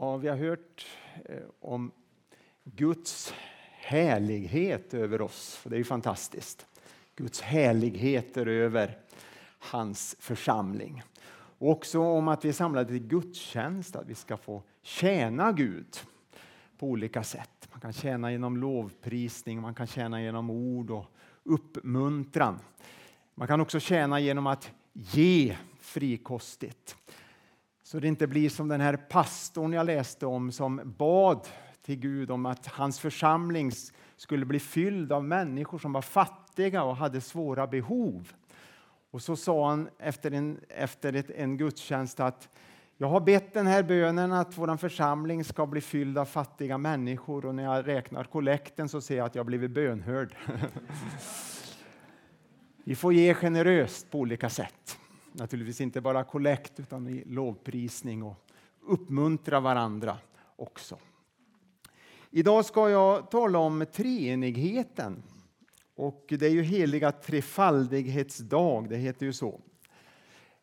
Ja, vi har hört eh, om Guds härlighet över oss. Det är ju fantastiskt. Guds härligheter över hans församling. Och också om att vi är samlade till gudstjänst, att vi ska få tjäna Gud på olika sätt. Man kan tjäna genom lovprisning, man kan tjäna genom ord och uppmuntran. Man kan också tjäna genom att ge frikostigt. Så det inte blir som den här pastorn jag läste om som bad till Gud om att hans församling skulle bli fylld av människor som var fattiga och hade svåra behov. Och så sa han efter en, efter ett, en gudstjänst att jag har bett den här bönen att vår församling ska bli fylld av fattiga människor och när jag räknar kollekten så ser jag att jag blivit bönhörd. Vi får ge generöst på olika sätt. Naturligtvis inte bara kollekt utan i lovprisning och uppmuntra varandra också. Idag ska jag tala om treenigheten. Och det är ju heliga trefaldighetsdag, det heter ju så.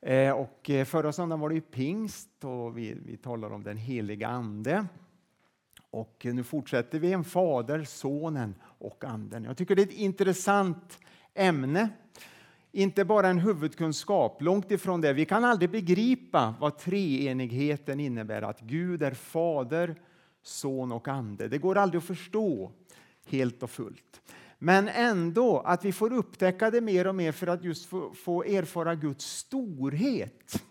Eh, och eh, förra söndagen var det ju pingst och vi, vi talar om den heliga Ande. Och nu fortsätter vi en Fader, Sonen och Anden. Jag tycker det är ett intressant ämne. Inte bara en huvudkunskap, långt ifrån det. Vi kan aldrig begripa vad treenigheten innebär, att Gud är Fader, Son och Ande. Det går aldrig att förstå helt och fullt. Men ändå att vi får upptäcka det mer och mer för att just få, få erfara Guds storhet.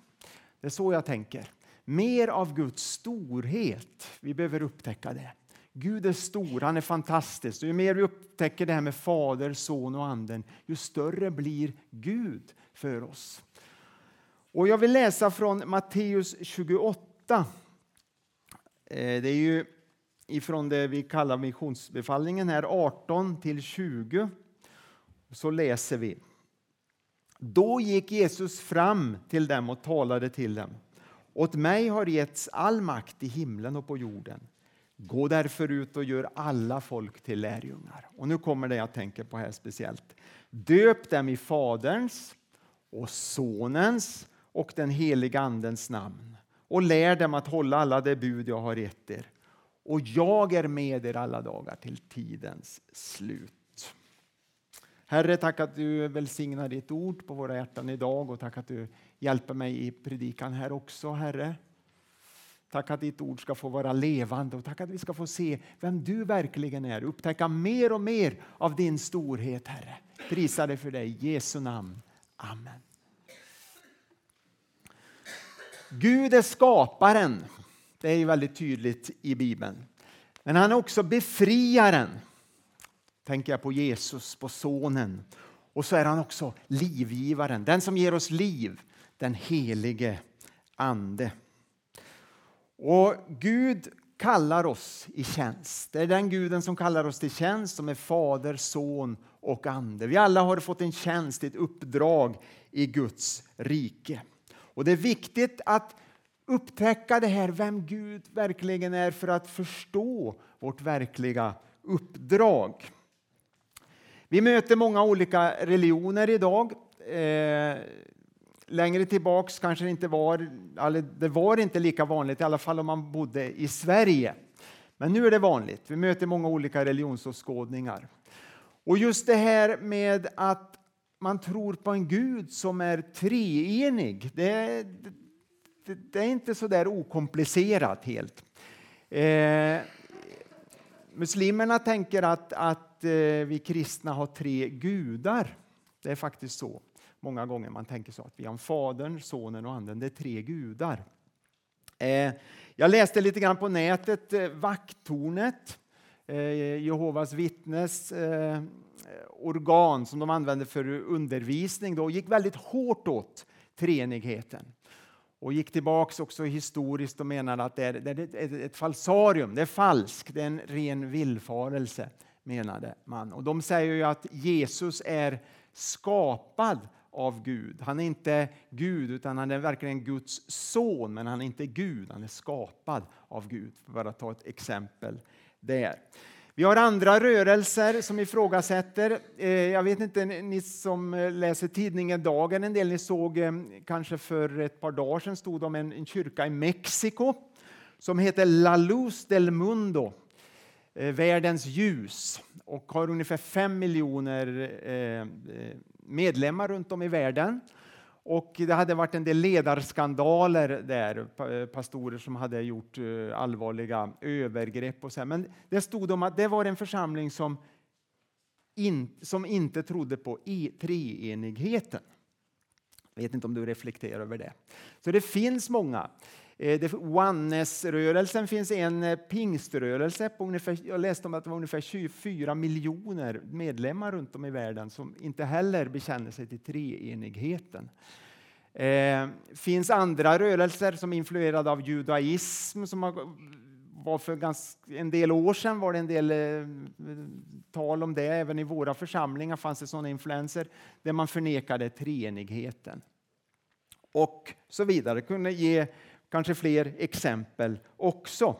Det är så jag tänker. Mer av Guds storhet. Vi behöver upptäcka det. Gud är stor, han är fantastisk. Och ju mer vi upptäcker det här med Fader, Son och Anden, ju större blir Gud för oss. Och Jag vill läsa från Matteus 28. Eh, det är ju ifrån det vi kallar missionsbefallningen här 18 till 20. Så läser vi. Då gick Jesus fram till dem och talade till dem. Åt mig har getts all makt i himlen och på jorden. Gå därför ut och gör alla folk till lärjungar. Och nu kommer det jag tänker på här speciellt. Döp dem i Faderns och Sonens och den heliga Andens namn och lär dem att hålla alla de bud jag har gett er. Och jag är med er alla dagar till tidens slut. Herre, tack att du välsignar ditt ord på våra hjärtan idag och tack att du hjälper mig i predikan här också, Herre. Tack att ditt ord ska få vara levande och tack att vi ska få se vem du verkligen är. Upptäcka mer och mer av din storhet, Herre. Prisa dig för dig. I Jesu namn. Amen. Gud är skaparen. Det är väldigt tydligt i Bibeln. Men han är också befriaren. Tänker jag på Jesus, på Sonen. Och så är han också livgivaren, den som ger oss liv, den helige Ande. Och Gud kallar oss i tjänst. Det är den guden som kallar oss till tjänst som är Fader, Son och Ande. Vi alla har fått en tjänst, ett uppdrag i Guds rike. Och Det är viktigt att upptäcka det här, vem Gud verkligen är för att förstå vårt verkliga uppdrag. Vi möter många olika religioner idag. Eh, Längre tillbaks kanske det inte var, eller det var inte lika vanligt, i alla fall om man bodde i Sverige. Men nu är det vanligt. Vi möter många olika religionsåskådningar. Och just det här med att man tror på en Gud som är treenig, det, det, det är inte så där okomplicerat helt. Eh, muslimerna tänker att, att eh, vi kristna har tre gudar. Det är faktiskt så många gånger man tänker så att vi har Fadern, Sonen och Anden. Det är tre gudar. Eh, jag läste lite grann på nätet, eh, Vakttornet, eh, Jehovas vittnes organ som de använde för undervisning, då, gick väldigt hårt åt treenigheten och gick tillbaks också historiskt och menade att det är, det är ett falsarium, det är falskt, det är en ren villfarelse menade man. Och de säger ju att Jesus är skapad av Gud. Han är inte Gud, utan han är verkligen Guds son, men han är inte Gud, han är skapad av Gud. För att ta ett exempel där. Vi har andra rörelser som ifrågasätter. Eh, jag vet inte, ni som läser tidningen Dagen, en del ni såg eh, kanske för ett par dagar sedan stod om en, en kyrka i Mexiko som heter La Luz del Mundo, eh, världens ljus och har ungefär fem miljoner eh, medlemmar runt om i världen. Och det hade varit en del ledarskandaler där, eh, pastorer som hade gjort eh, allvarliga övergrepp. Och så. Men det stod om att det var en församling som, in, som inte trodde på e, treenigheten. Jag vet inte om du reflekterar över det. Så det finns många. Eh, Oneness-rörelsen finns en eh, pingströrelse. På ungefär, jag läste om att det var ungefär 24 miljoner medlemmar runt om i världen som inte heller bekänner sig till treenigheten. Det finns andra rörelser som är influerade av judaism som har, var för ganska, en del år sedan var det en del eh, tal om det. Även i våra församlingar fanns det sådana influenser där man förnekade treenigheten. Och så vidare. kunde ge kanske fler exempel också.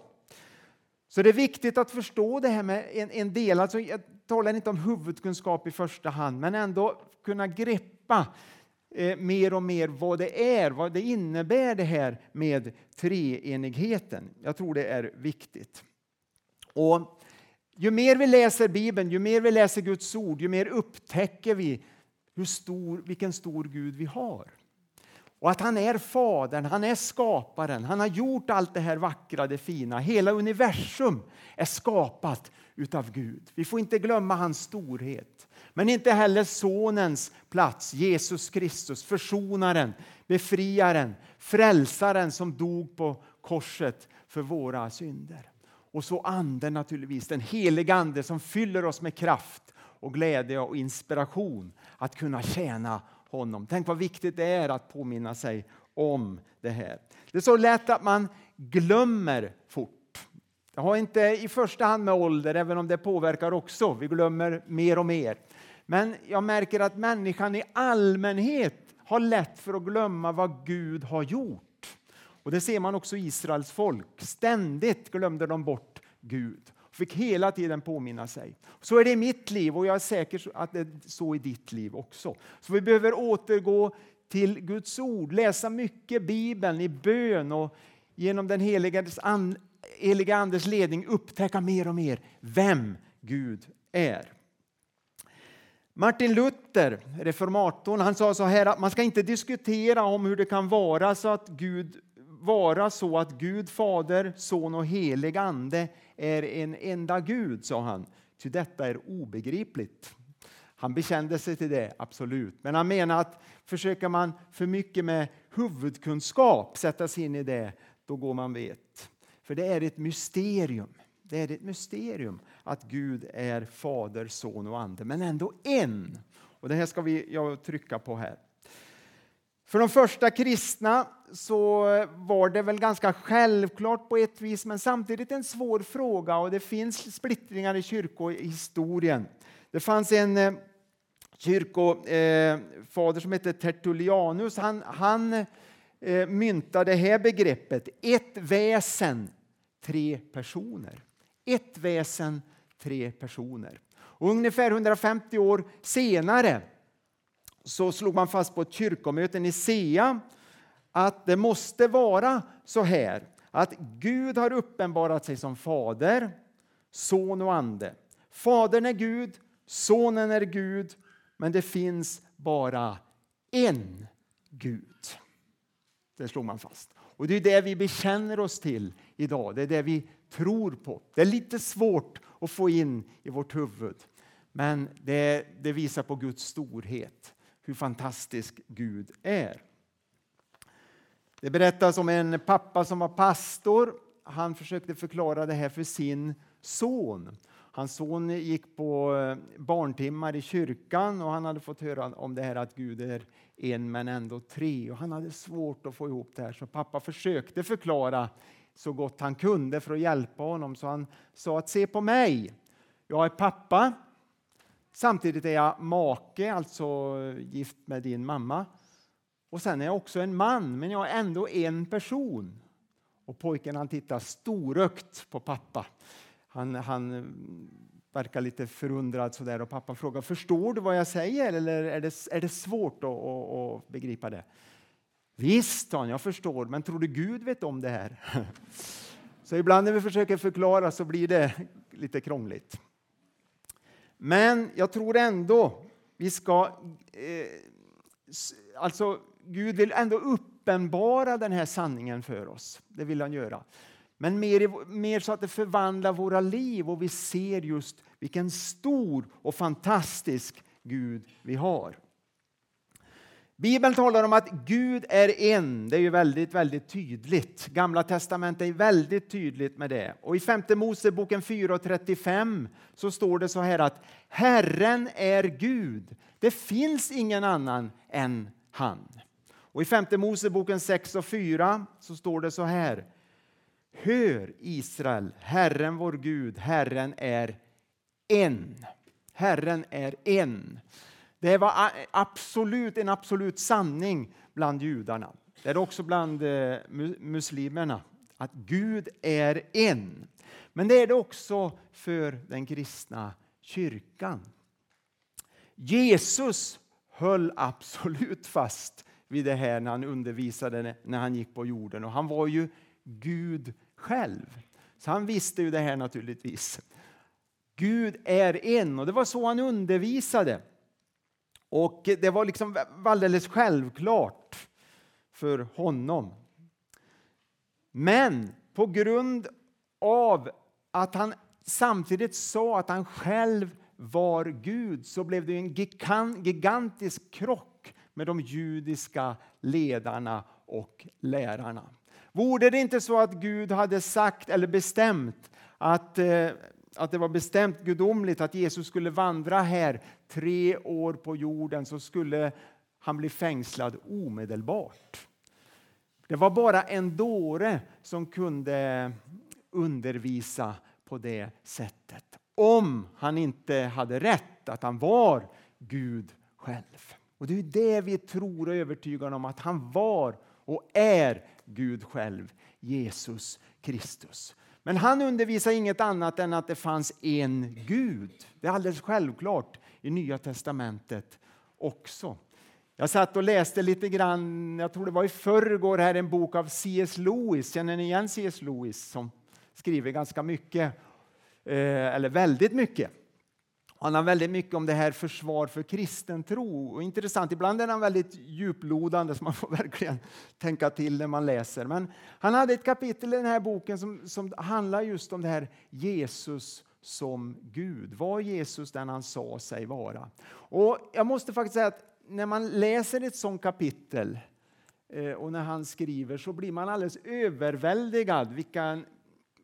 Så det är viktigt att förstå det här med en, en del. Alltså jag talar inte om huvudkunskap i första hand, men ändå kunna greppa eh, mer och mer vad det är, vad det innebär det här med treenigheten. Jag tror det är viktigt. Och ju mer vi läser Bibeln, ju mer vi läser Guds ord, ju mer upptäcker vi hur stor, vilken stor Gud vi har. Och att han är Fadern, han är skaparen, han har gjort allt det här vackra, det fina. Hela universum är skapat utav Gud. Vi får inte glömma hans storhet. Men inte heller Sonens plats, Jesus Kristus, försonaren, befriaren, frälsaren som dog på korset för våra synder. Och så Anden naturligtvis, den heliga Ande som fyller oss med kraft och glädje och inspiration att kunna tjäna honom. Tänk vad viktigt det är att påminna sig om det här. Det är så lätt att man glömmer fort. Det har inte i första hand med ålder, även om det påverkar också. Vi glömmer mer och mer. Men jag märker att människan i allmänhet har lätt för att glömma vad Gud har gjort. Och Det ser man också i Israels folk. Ständigt glömde de bort Gud fick hela tiden påminna sig. Så är det i mitt liv och jag är säker att det är så i ditt liv också. Så vi behöver återgå till Guds ord, läsa mycket Bibeln i bön och genom den heliga, Andes ledning upptäcka mer och mer vem Gud är. Martin Luther, reformatorn, han sa så här att man ska inte diskutera om hur det kan vara så att Gud vara så att Gud Fader, Son och helig Ande är en enda Gud, sa han, ty detta är obegripligt. Han bekände sig till det, absolut. Men han menar att försöker man för mycket med huvudkunskap sätta sig in i det, då går man vet. För det är ett mysterium. Det är ett mysterium att Gud är Fader, Son och Ande, men ändå en. Och Det här ska vi jag trycka på här. För de första kristna så var det väl ganska självklart på ett vis men samtidigt en svår fråga och det finns splittringar i kyrkohistorien. Det fanns en eh, kyrkofader som hette Tertullianus. Han, han eh, myntade det här begreppet, ett väsen, tre personer. Ett väsen, tre personer. Och ungefär 150 år senare så slog man fast på ett kyrkomöte i Nicea att det måste vara så här att Gud har uppenbarat sig som fader, son och ande. Fadern är Gud, sonen är Gud, men det finns bara en Gud. Det slog man fast. Och Det är det vi bekänner oss till idag. Det är det vi tror på. Det är lite svårt att få in i vårt huvud, men det, det visar på Guds storhet hur fantastisk Gud är. Det berättas om en pappa som var pastor. Han försökte förklara det här för sin son. Hans son gick på eh, barntimmar i kyrkan och han hade fått höra om det här att Gud är en men ändå tre. Och han hade svårt att få ihop det här så pappa försökte förklara så gott han kunde för att hjälpa honom. Så han sa att se på mig. Jag är pappa Samtidigt är jag make, alltså gift med din mamma. Och sen är jag också en man, men jag är ändå en person. Och pojken han tittar storögt på pappa. Han, han verkar lite förundrad sådär och pappa frågar förstår du vad jag säger eller är det, är det svårt att, att, att begripa det? Visst, han, jag förstår, men tror du Gud vet om det här? Så ibland när vi försöker förklara så blir det lite krångligt. Men jag tror ändå vi ska... Eh, alltså, Gud vill ändå uppenbara den här sanningen för oss. Det vill han göra. Men mer, mer så att det förvandlar våra liv och vi ser just vilken stor och fantastisk Gud vi har. Bibeln talar om att Gud är en. Det är ju väldigt, väldigt tydligt. Gamla testamentet är väldigt tydligt med det. Och I femte Moseboken 4.35 så står det så här att Herren är Gud. Det finns ingen annan än han. Och I femte Moseboken 6 och 4 så står det så här. Hör Israel, Herren vår Gud, Herren är en. Herren är en. Det var absolut en absolut sanning bland judarna. Det är också bland eh, muslimerna, att Gud är en. Men det är det också för den kristna kyrkan. Jesus höll absolut fast vid det här när han undervisade när han gick på jorden. Och han var ju Gud själv. Så han visste ju det här naturligtvis. Gud är en och det var så han undervisade. Och det var liksom alldeles självklart för honom. Men på grund av att han samtidigt sa att han själv var Gud så blev det en gigantisk krock med de judiska ledarna och lärarna. Vore det inte så att Gud hade sagt eller bestämt att eh, att det var bestämt gudomligt att Jesus skulle vandra här tre år på jorden så skulle han bli fängslad omedelbart. Det var bara en dåre som kunde undervisa på det sättet. Om han inte hade rätt, att han var Gud själv. Och Det är det vi tror och är övertygade om att han var och är Gud själv, Jesus Kristus. Men han undervisar inget annat än att det fanns en Gud. Det är alldeles självklart i Nya testamentet också. Jag satt och läste lite grann, jag tror det var i förrgår, här en bok av C.S. Lewis. Känner ni igen C.S. Lewis som skriver ganska mycket, eh, eller väldigt mycket? Han har väldigt mycket om det här försvar för kristen tro. Och intressant, ibland är han väldigt djuplodande så man får verkligen tänka till när man läser. Men han hade ett kapitel i den här boken som, som handlar just om det här Jesus som Gud. Var Jesus den han sa sig vara? Och jag måste faktiskt säga att när man läser ett sånt kapitel eh, och när han skriver så blir man alldeles överväldigad vilka,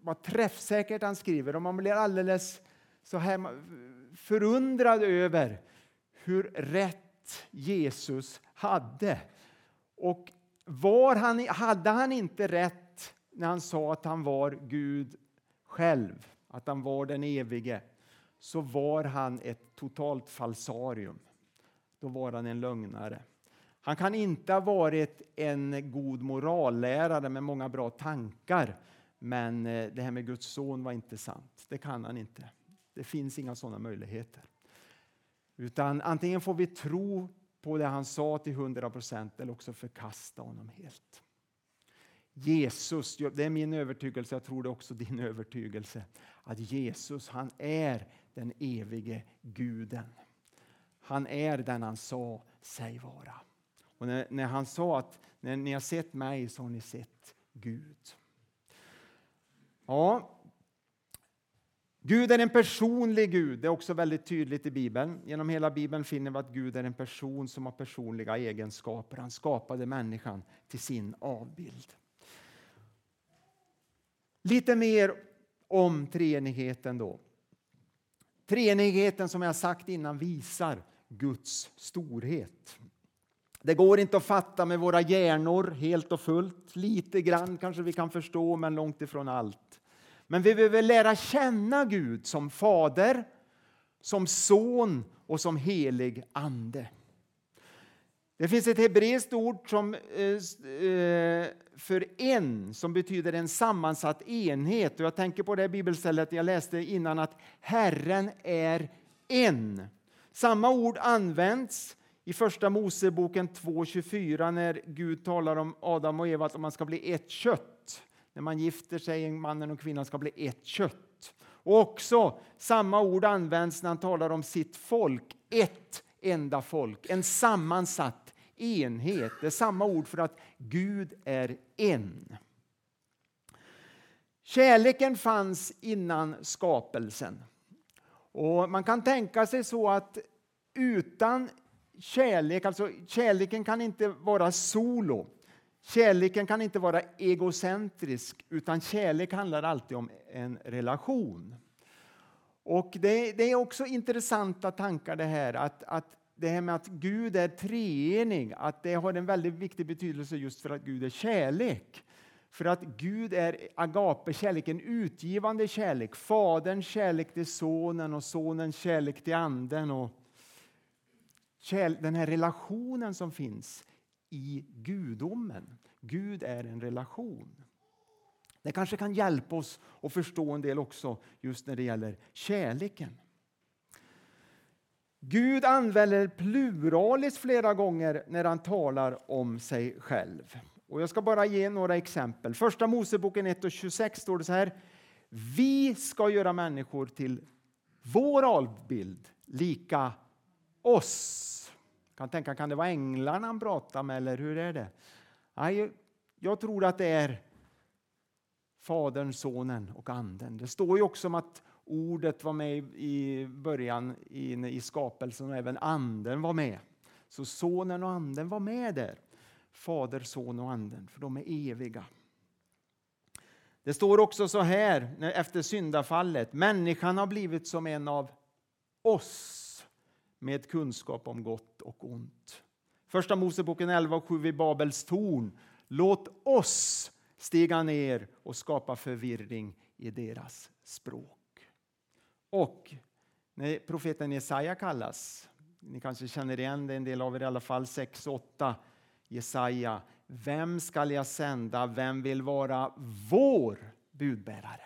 vad träffsäkert han skriver och man blir alldeles så här förundrad över hur rätt Jesus hade. Och var han, hade han inte rätt när han sa att han var Gud själv, att han var den evige, så var han ett totalt falsarium. Då var han en lögnare. Han kan inte ha varit en god morallärare med många bra tankar, men eh, det här med Guds son var inte sant. Det kan han inte. Det finns inga sådana möjligheter. Utan antingen får vi tro på det han sa till 100 procent eller också förkasta honom helt. Jesus, det är min övertygelse, jag tror det är också din övertygelse, att Jesus han är den evige guden. Han är den han sa sig vara. Och när, när han sa att när ni har sett mig så har ni sett Gud. Ja, Gud är en personlig Gud. Det är också väldigt tydligt i Bibeln. Genom hela Bibeln finner vi att Gud är en person som har personliga egenskaper. Han skapade människan till sin avbild. Lite mer om treenigheten då. Treenigheten som jag sagt innan visar Guds storhet. Det går inte att fatta med våra hjärnor helt och fullt. Lite grann kanske vi kan förstå, men långt ifrån allt. Men vi behöver lära känna Gud som fader, som son och som helig ande. Det finns ett hebreiskt ord som, eh, eh, för en som betyder en sammansatt enhet. Och jag tänker på det bibelstället jag läste innan att Herren är en. Samma ord används i Första Moseboken 2.24 när Gud talar om Adam och Eva att man ska bli ett kött. När man gifter sig, mannen och kvinnan ska bli ett kött. Och också samma ord används när han talar om sitt folk, ett enda folk, en sammansatt enhet. Det är samma ord för att Gud är en. Kärleken fanns innan skapelsen. Och Man kan tänka sig så att utan kärlek, alltså kärleken kan inte vara solo. Kärleken kan inte vara egocentrisk, utan kärlek handlar alltid om en relation. Och det, det är också intressanta tankar det här, att, att det här med att Gud är treenig, att det har en väldigt viktig betydelse just för att Gud är kärlek. För att Gud är agape, kärlek, en utgivande kärlek. Faderns kärlek till sonen och sonens kärlek till anden. Och den här relationen som finns i gudomen. Gud är en relation. Det kanske kan hjälpa oss att förstå en del också just när det gäller kärleken. Gud använder pluralis flera gånger när han talar om sig själv. Och jag ska bara ge några exempel. Första Moseboken 1 och 26 står det så här. Vi ska göra människor till vår avbild, lika oss. Kan tänka, kan det vara änglarna han pratar med eller hur är det? Nej, jag tror att det är Fadern, Sonen och Anden. Det står ju också om att ordet var med i början i skapelsen och även Anden var med. Så Sonen och Anden var med där. Fader, Son och Anden, för de är eviga. Det står också så här efter syndafallet. Människan har blivit som en av oss med kunskap om gott och ont. Första Moseboken 11 och 7 vid Babels torn. Låt oss stiga ner och skapa förvirring i deras språk. Och när profeten Jesaja kallas, ni kanske känner igen det, en del av er i alla fall, 6-8, Jesaja. Vem skall jag sända? Vem vill vara vår budbärare?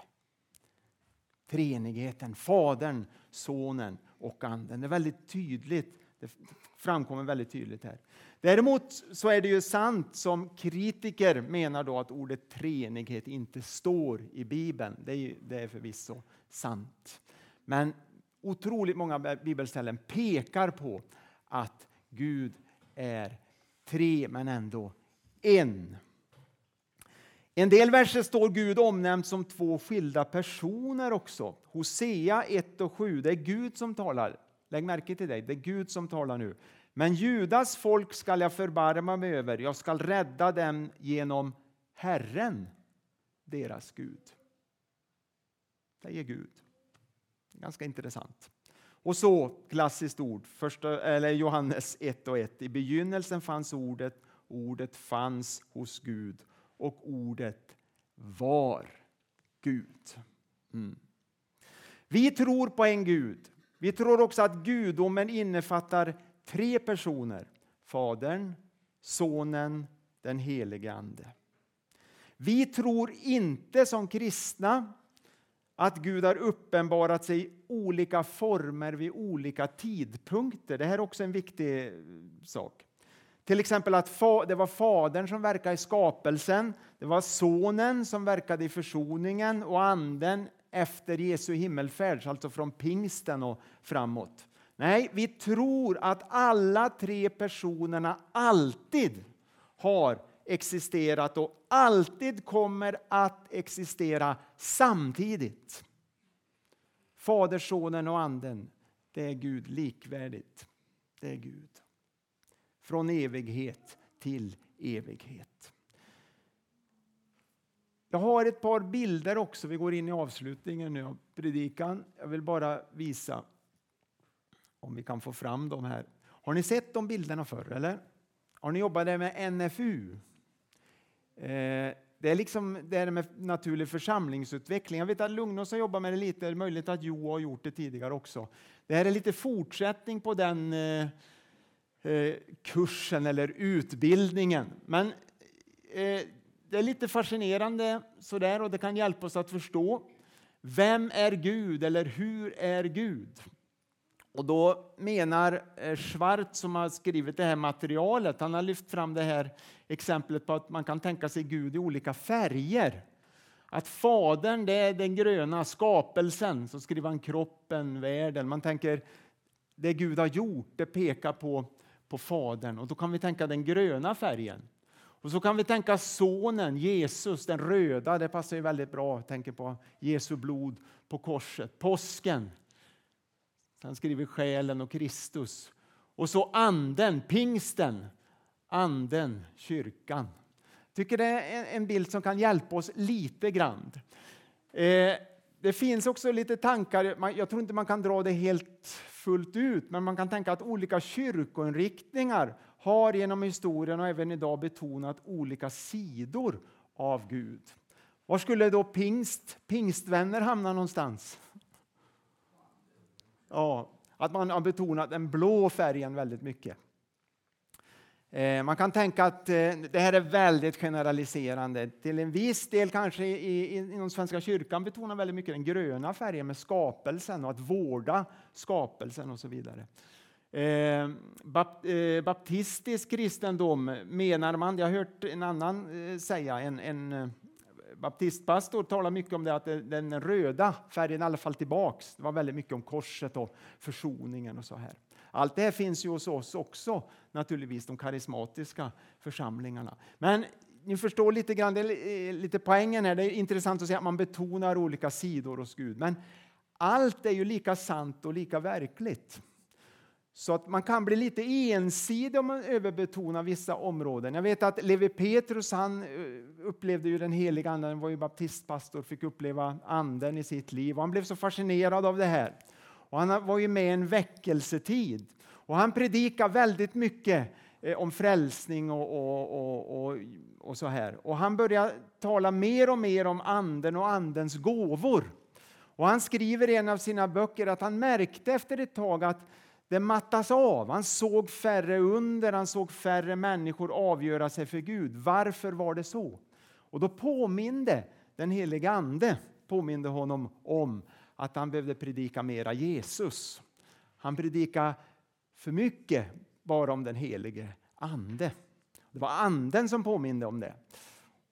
Treenigheten, Fadern, Sonen och Anden. Det är väldigt tydligt. Det framkommer väldigt tydligt här. Däremot så är det ju sant som kritiker menar då att ordet treenighet inte står i Bibeln. Det är, det är förvisso sant. Men otroligt många bibelställen pekar på att Gud är tre men ändå en. En del verser står Gud omnämnd som två skilda personer också. Hosea 1 och 7, det är Gud som talar. Lägg märke till det, det är Gud som talar nu. Men Judas folk skall jag förbarma mig över, jag skall rädda dem genom Herren, deras Gud. Det är Gud. Ganska intressant. Och så, klassiskt ord, första, eller Johannes 1 och 1. I begynnelsen fanns ordet, ordet fanns hos Gud och ordet var Gud. Mm. Vi tror på en Gud. Vi tror också att gudomen innefattar tre personer. Fadern, Sonen, den helige Ande. Vi tror inte som kristna att Gud har uppenbarat sig i olika former vid olika tidpunkter. Det här är också en viktig sak. Till exempel att det var Fadern som verkade i skapelsen, det var Sonen som verkade i försoningen och Anden efter Jesu himmelfärd, alltså från pingsten och framåt. Nej, vi tror att alla tre personerna alltid har existerat och alltid kommer att existera samtidigt. Fader, Sonen och Anden, det är Gud likvärdigt. Det är Gud från evighet till evighet. Jag har ett par bilder också. Vi går in i avslutningen nu av predikan. Jag vill bara visa om vi kan få fram dem här. Har ni sett de bilderna förr? Eller? Har ni jobbat med NFU? Eh, det är liksom det är med naturlig församlingsutveckling. Jag vet att Lugnås har jobbat med det lite, det är möjligt att Jo har gjort det tidigare också. Det här är lite fortsättning på den Eh, Eh, kursen eller utbildningen. Men eh, det är lite fascinerande sådär och det kan hjälpa oss att förstå. Vem är Gud eller hur är Gud? Och då menar eh, Schwartz som har skrivit det här materialet, han har lyft fram det här exemplet på att man kan tänka sig Gud i olika färger. Att Fadern det är den gröna skapelsen, så skriver han kroppen, världen. Man tänker det Gud har gjort, det pekar på, på Fadern. Och då kan vi tänka den gröna färgen. Och så kan vi tänka sonen, Jesus, den röda. Det passar ju väldigt bra. Jag tänker på Jesu blod på korset. Påsken. Sen skriver själen och Kristus. Och så anden, pingsten. Anden, kyrkan. Jag tycker det är en bild som kan hjälpa oss lite grann. Eh, det finns också lite tankar, jag tror inte man kan dra det helt fullt ut, men man kan tänka att olika kyrkoinriktningar har genom historien och även idag betonat olika sidor av Gud. Var skulle då pingst, pingstvänner hamna någonstans? Ja, att man har betonat den blå färgen väldigt mycket. Eh, man kan tänka att eh, det här är väldigt generaliserande. Till en viss del kanske inom Svenska kyrkan betonar väldigt mycket den gröna färgen med skapelsen och att vårda skapelsen och så vidare. Eh, eh baptistisk kristendom menar man, jag har hört en annan säga, en, en baptistpastor talar mycket om det att den röda färgen i alla fall tillbaks. Det var väldigt mycket om korset och försoningen och så här. Allt det här finns ju hos oss också, naturligtvis, de karismatiska församlingarna. Men ni förstår lite grann, det är eh, lite poängen här. Det är intressant att se att man betonar olika sidor hos Gud. Men allt är ju lika sant och lika verkligt. Så att man kan bli lite ensidig om man överbetonar vissa områden. Jag vet att Levi Petrus han eh, upplevde ju den heliga anden, han var ju baptistpastor, fick uppleva anden i sitt liv. Och han blev så fascinerad av det här. Och han var ju med i en väckelsetid. Och han predikade väldigt mycket eh, om frälsning och, och, och, och, så här. Och han började tala mer och mer om anden och andens gåvor. Och han skriver i en av sina böcker att han märkte efter ett tag att det mattas av. Han såg färre under, han såg färre människor avgöra sig för Gud. Varför var det så? Och då påminde den helige Ande påminde honom om att han behövde predika mera Jesus. Han predikade för mycket bara om den helige Ande. Det var Anden som påminde om det.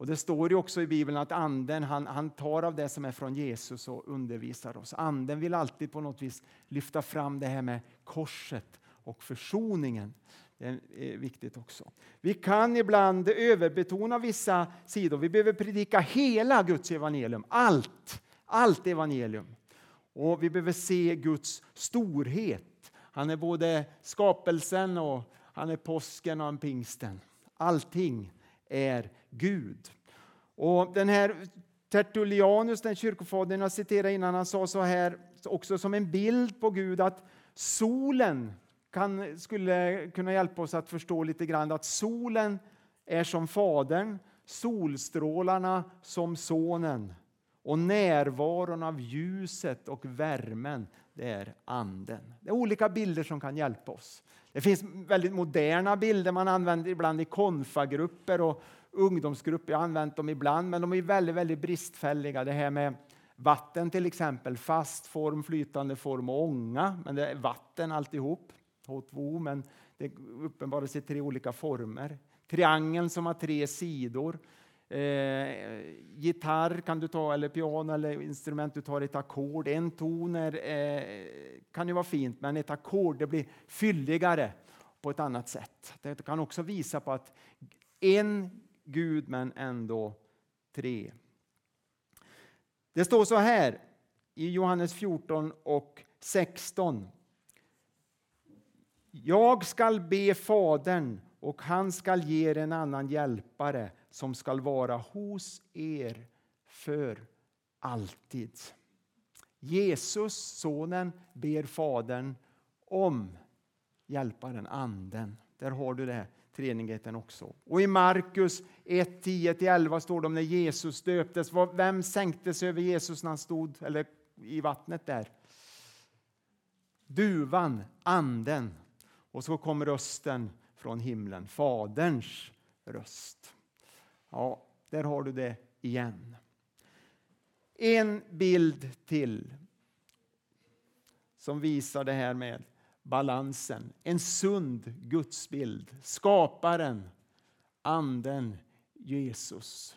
Och Det står ju också i Bibeln att Anden han, han tar av det som är från Jesus och undervisar oss. Anden vill alltid på något vis lyfta fram det här med korset och försoningen. Det är viktigt också. Vi kan ibland överbetona vissa sidor. Vi behöver predika hela Guds evangelium, allt, allt evangelium. Och vi behöver se Guds storhet. Han är både skapelsen och han är påsken och han pingsten. Allting är Gud. Och den här Tertullianus, den kyrkofadern jag citerade innan, han sa så här också som en bild på Gud att solen kan, skulle kunna hjälpa oss att förstå lite grann att solen är som Fadern, solstrålarna som Sonen och närvaron av ljuset och värmen, det är Anden. Det är olika bilder som kan hjälpa oss. Det finns väldigt moderna bilder man använder ibland i konfagrupper och ungdomsgrupper. Jag har använt dem ibland, men de är väldigt, väldigt bristfälliga. Det här med vatten till exempel, fast form, flytande form och ånga. Men det är vatten alltihop, H2O, men det uppenbaras i tre olika former. Triangeln som har tre sidor. Eh, gitarr kan du ta, eller piano eller instrument du tar ett ackord. En ton är, eh, kan ju vara fint, men ett ackord blir fylligare på ett annat sätt. Det kan också visa på att en Gud, men ändå tre. Det står så här i Johannes 14 och 16. Jag skall be Fadern och han skall ge er en annan hjälpare som skall vara hos er för alltid. Jesus, Sonen, ber Fadern om hjälparen, Anden. Där har du det, treenigheten också. Och i Markus 1, 10-11 står det om när Jesus döptes. Vem sänkte sig över Jesus när han stod eller i vattnet där? Duvan, Anden. Och så kom rösten från himlen, Faderns röst. Ja, där har du det igen. En bild till som visar det här med balansen. En sund gudsbild. Skaparen, Anden, Jesus.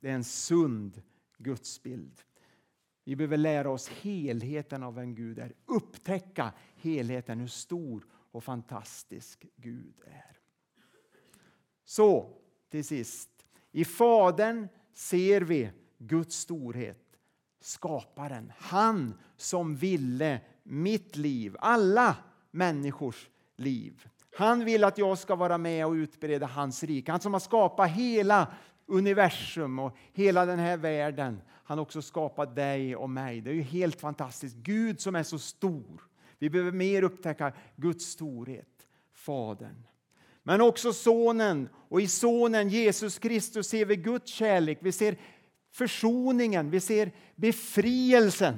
Det är en sund gudsbild. Vi behöver lära oss helheten av vem Gud är. Upptäcka helheten, hur stor och fantastisk Gud är. Så, till sist. I Fadern ser vi Guds storhet. Skaparen, han som ville mitt liv, alla människors liv. Han vill att jag ska vara med och utbreda hans rike. Han som har skapat hela universum och hela den här världen. Han har också skapat dig och mig. Det är ju helt fantastiskt. Gud som är så stor. Vi behöver mer upptäcka Guds storhet, Fadern. Men också Sonen, och i Sonen Jesus Kristus ser vi Guds kärlek. Vi ser försoningen, vi ser befrielsen.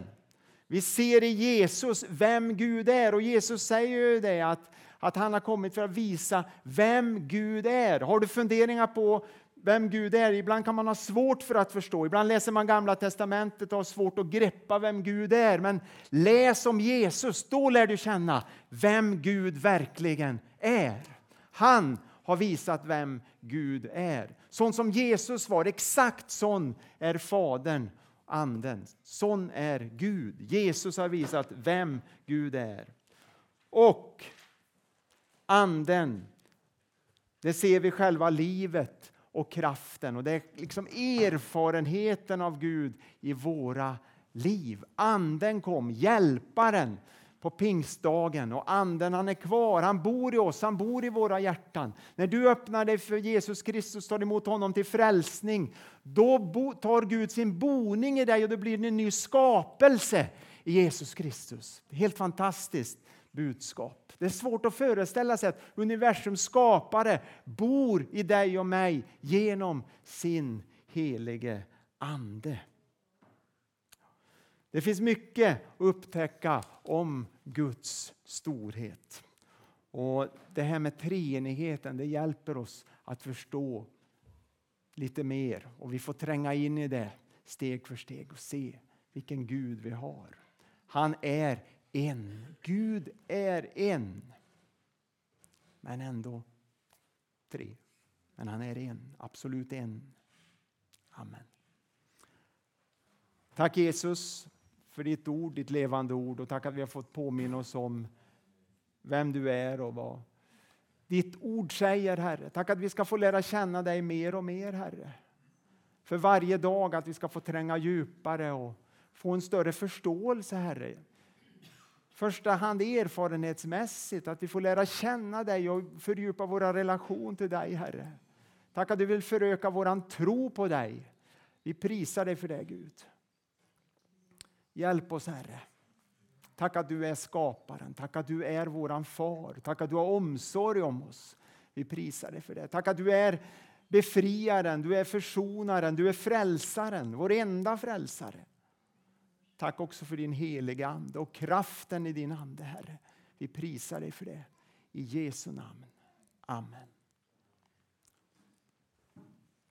Vi ser i Jesus vem Gud är och Jesus säger ju det att, att han har kommit för att visa vem Gud är. Har du funderingar på vem Gud är? Ibland kan man ha svårt för att förstå. Ibland läser man Gamla testamentet och har svårt att greppa vem Gud är. Men läs om Jesus, då lär du känna vem Gud verkligen är. Han har visat vem Gud är. Sån som Jesus var, exakt sån är Fadern, Anden. Sån är Gud. Jesus har visat vem Gud är. Och Anden, det ser vi själva livet och kraften. Och Det är liksom erfarenheten av Gud i våra liv. Anden kom, hjälparen på pingstdagen och anden han är kvar, han bor i oss, han bor i våra hjärtan. När du öppnar dig för Jesus Kristus, tar emot honom till frälsning, då tar Gud sin boning i dig och du blir en ny skapelse i Jesus Kristus. Helt fantastiskt budskap. Det är svårt att föreställa sig att universums skapare bor i dig och mig genom sin helige Ande. Det finns mycket att upptäcka om Guds storhet. Och Det här med treenigheten det hjälper oss att förstå lite mer. Och Vi får tränga in i det steg för steg och se vilken Gud vi har. Han är en. Gud är en. Men ändå tre. Men han är en, absolut en. Amen. Tack Jesus för ditt ord, ditt levande ord och tack att vi har fått påminna oss om vem du är och vad ditt ord säger, Herre. Tack att vi ska få lära känna dig mer och mer, Herre. För varje dag att vi ska få tränga djupare och få en större förståelse, Herre. Första hand erfarenhetsmässigt, att vi får lära känna dig och fördjupa vår relation till dig, Herre. Tack att du vill föröka vår tro på dig. Vi prisar dig för det, Gud. Hjälp oss, Herre. Tack att du är skaparen, tack att du är våran far, tack att du har omsorg om oss. Vi prisar dig för det. Tack att du är befriaren, du är försonaren, du är frälsaren, vår enda frälsare. Tack också för din heliga Ande och kraften i din Ande, Herre. Vi prisar dig för det. I Jesu namn. Amen.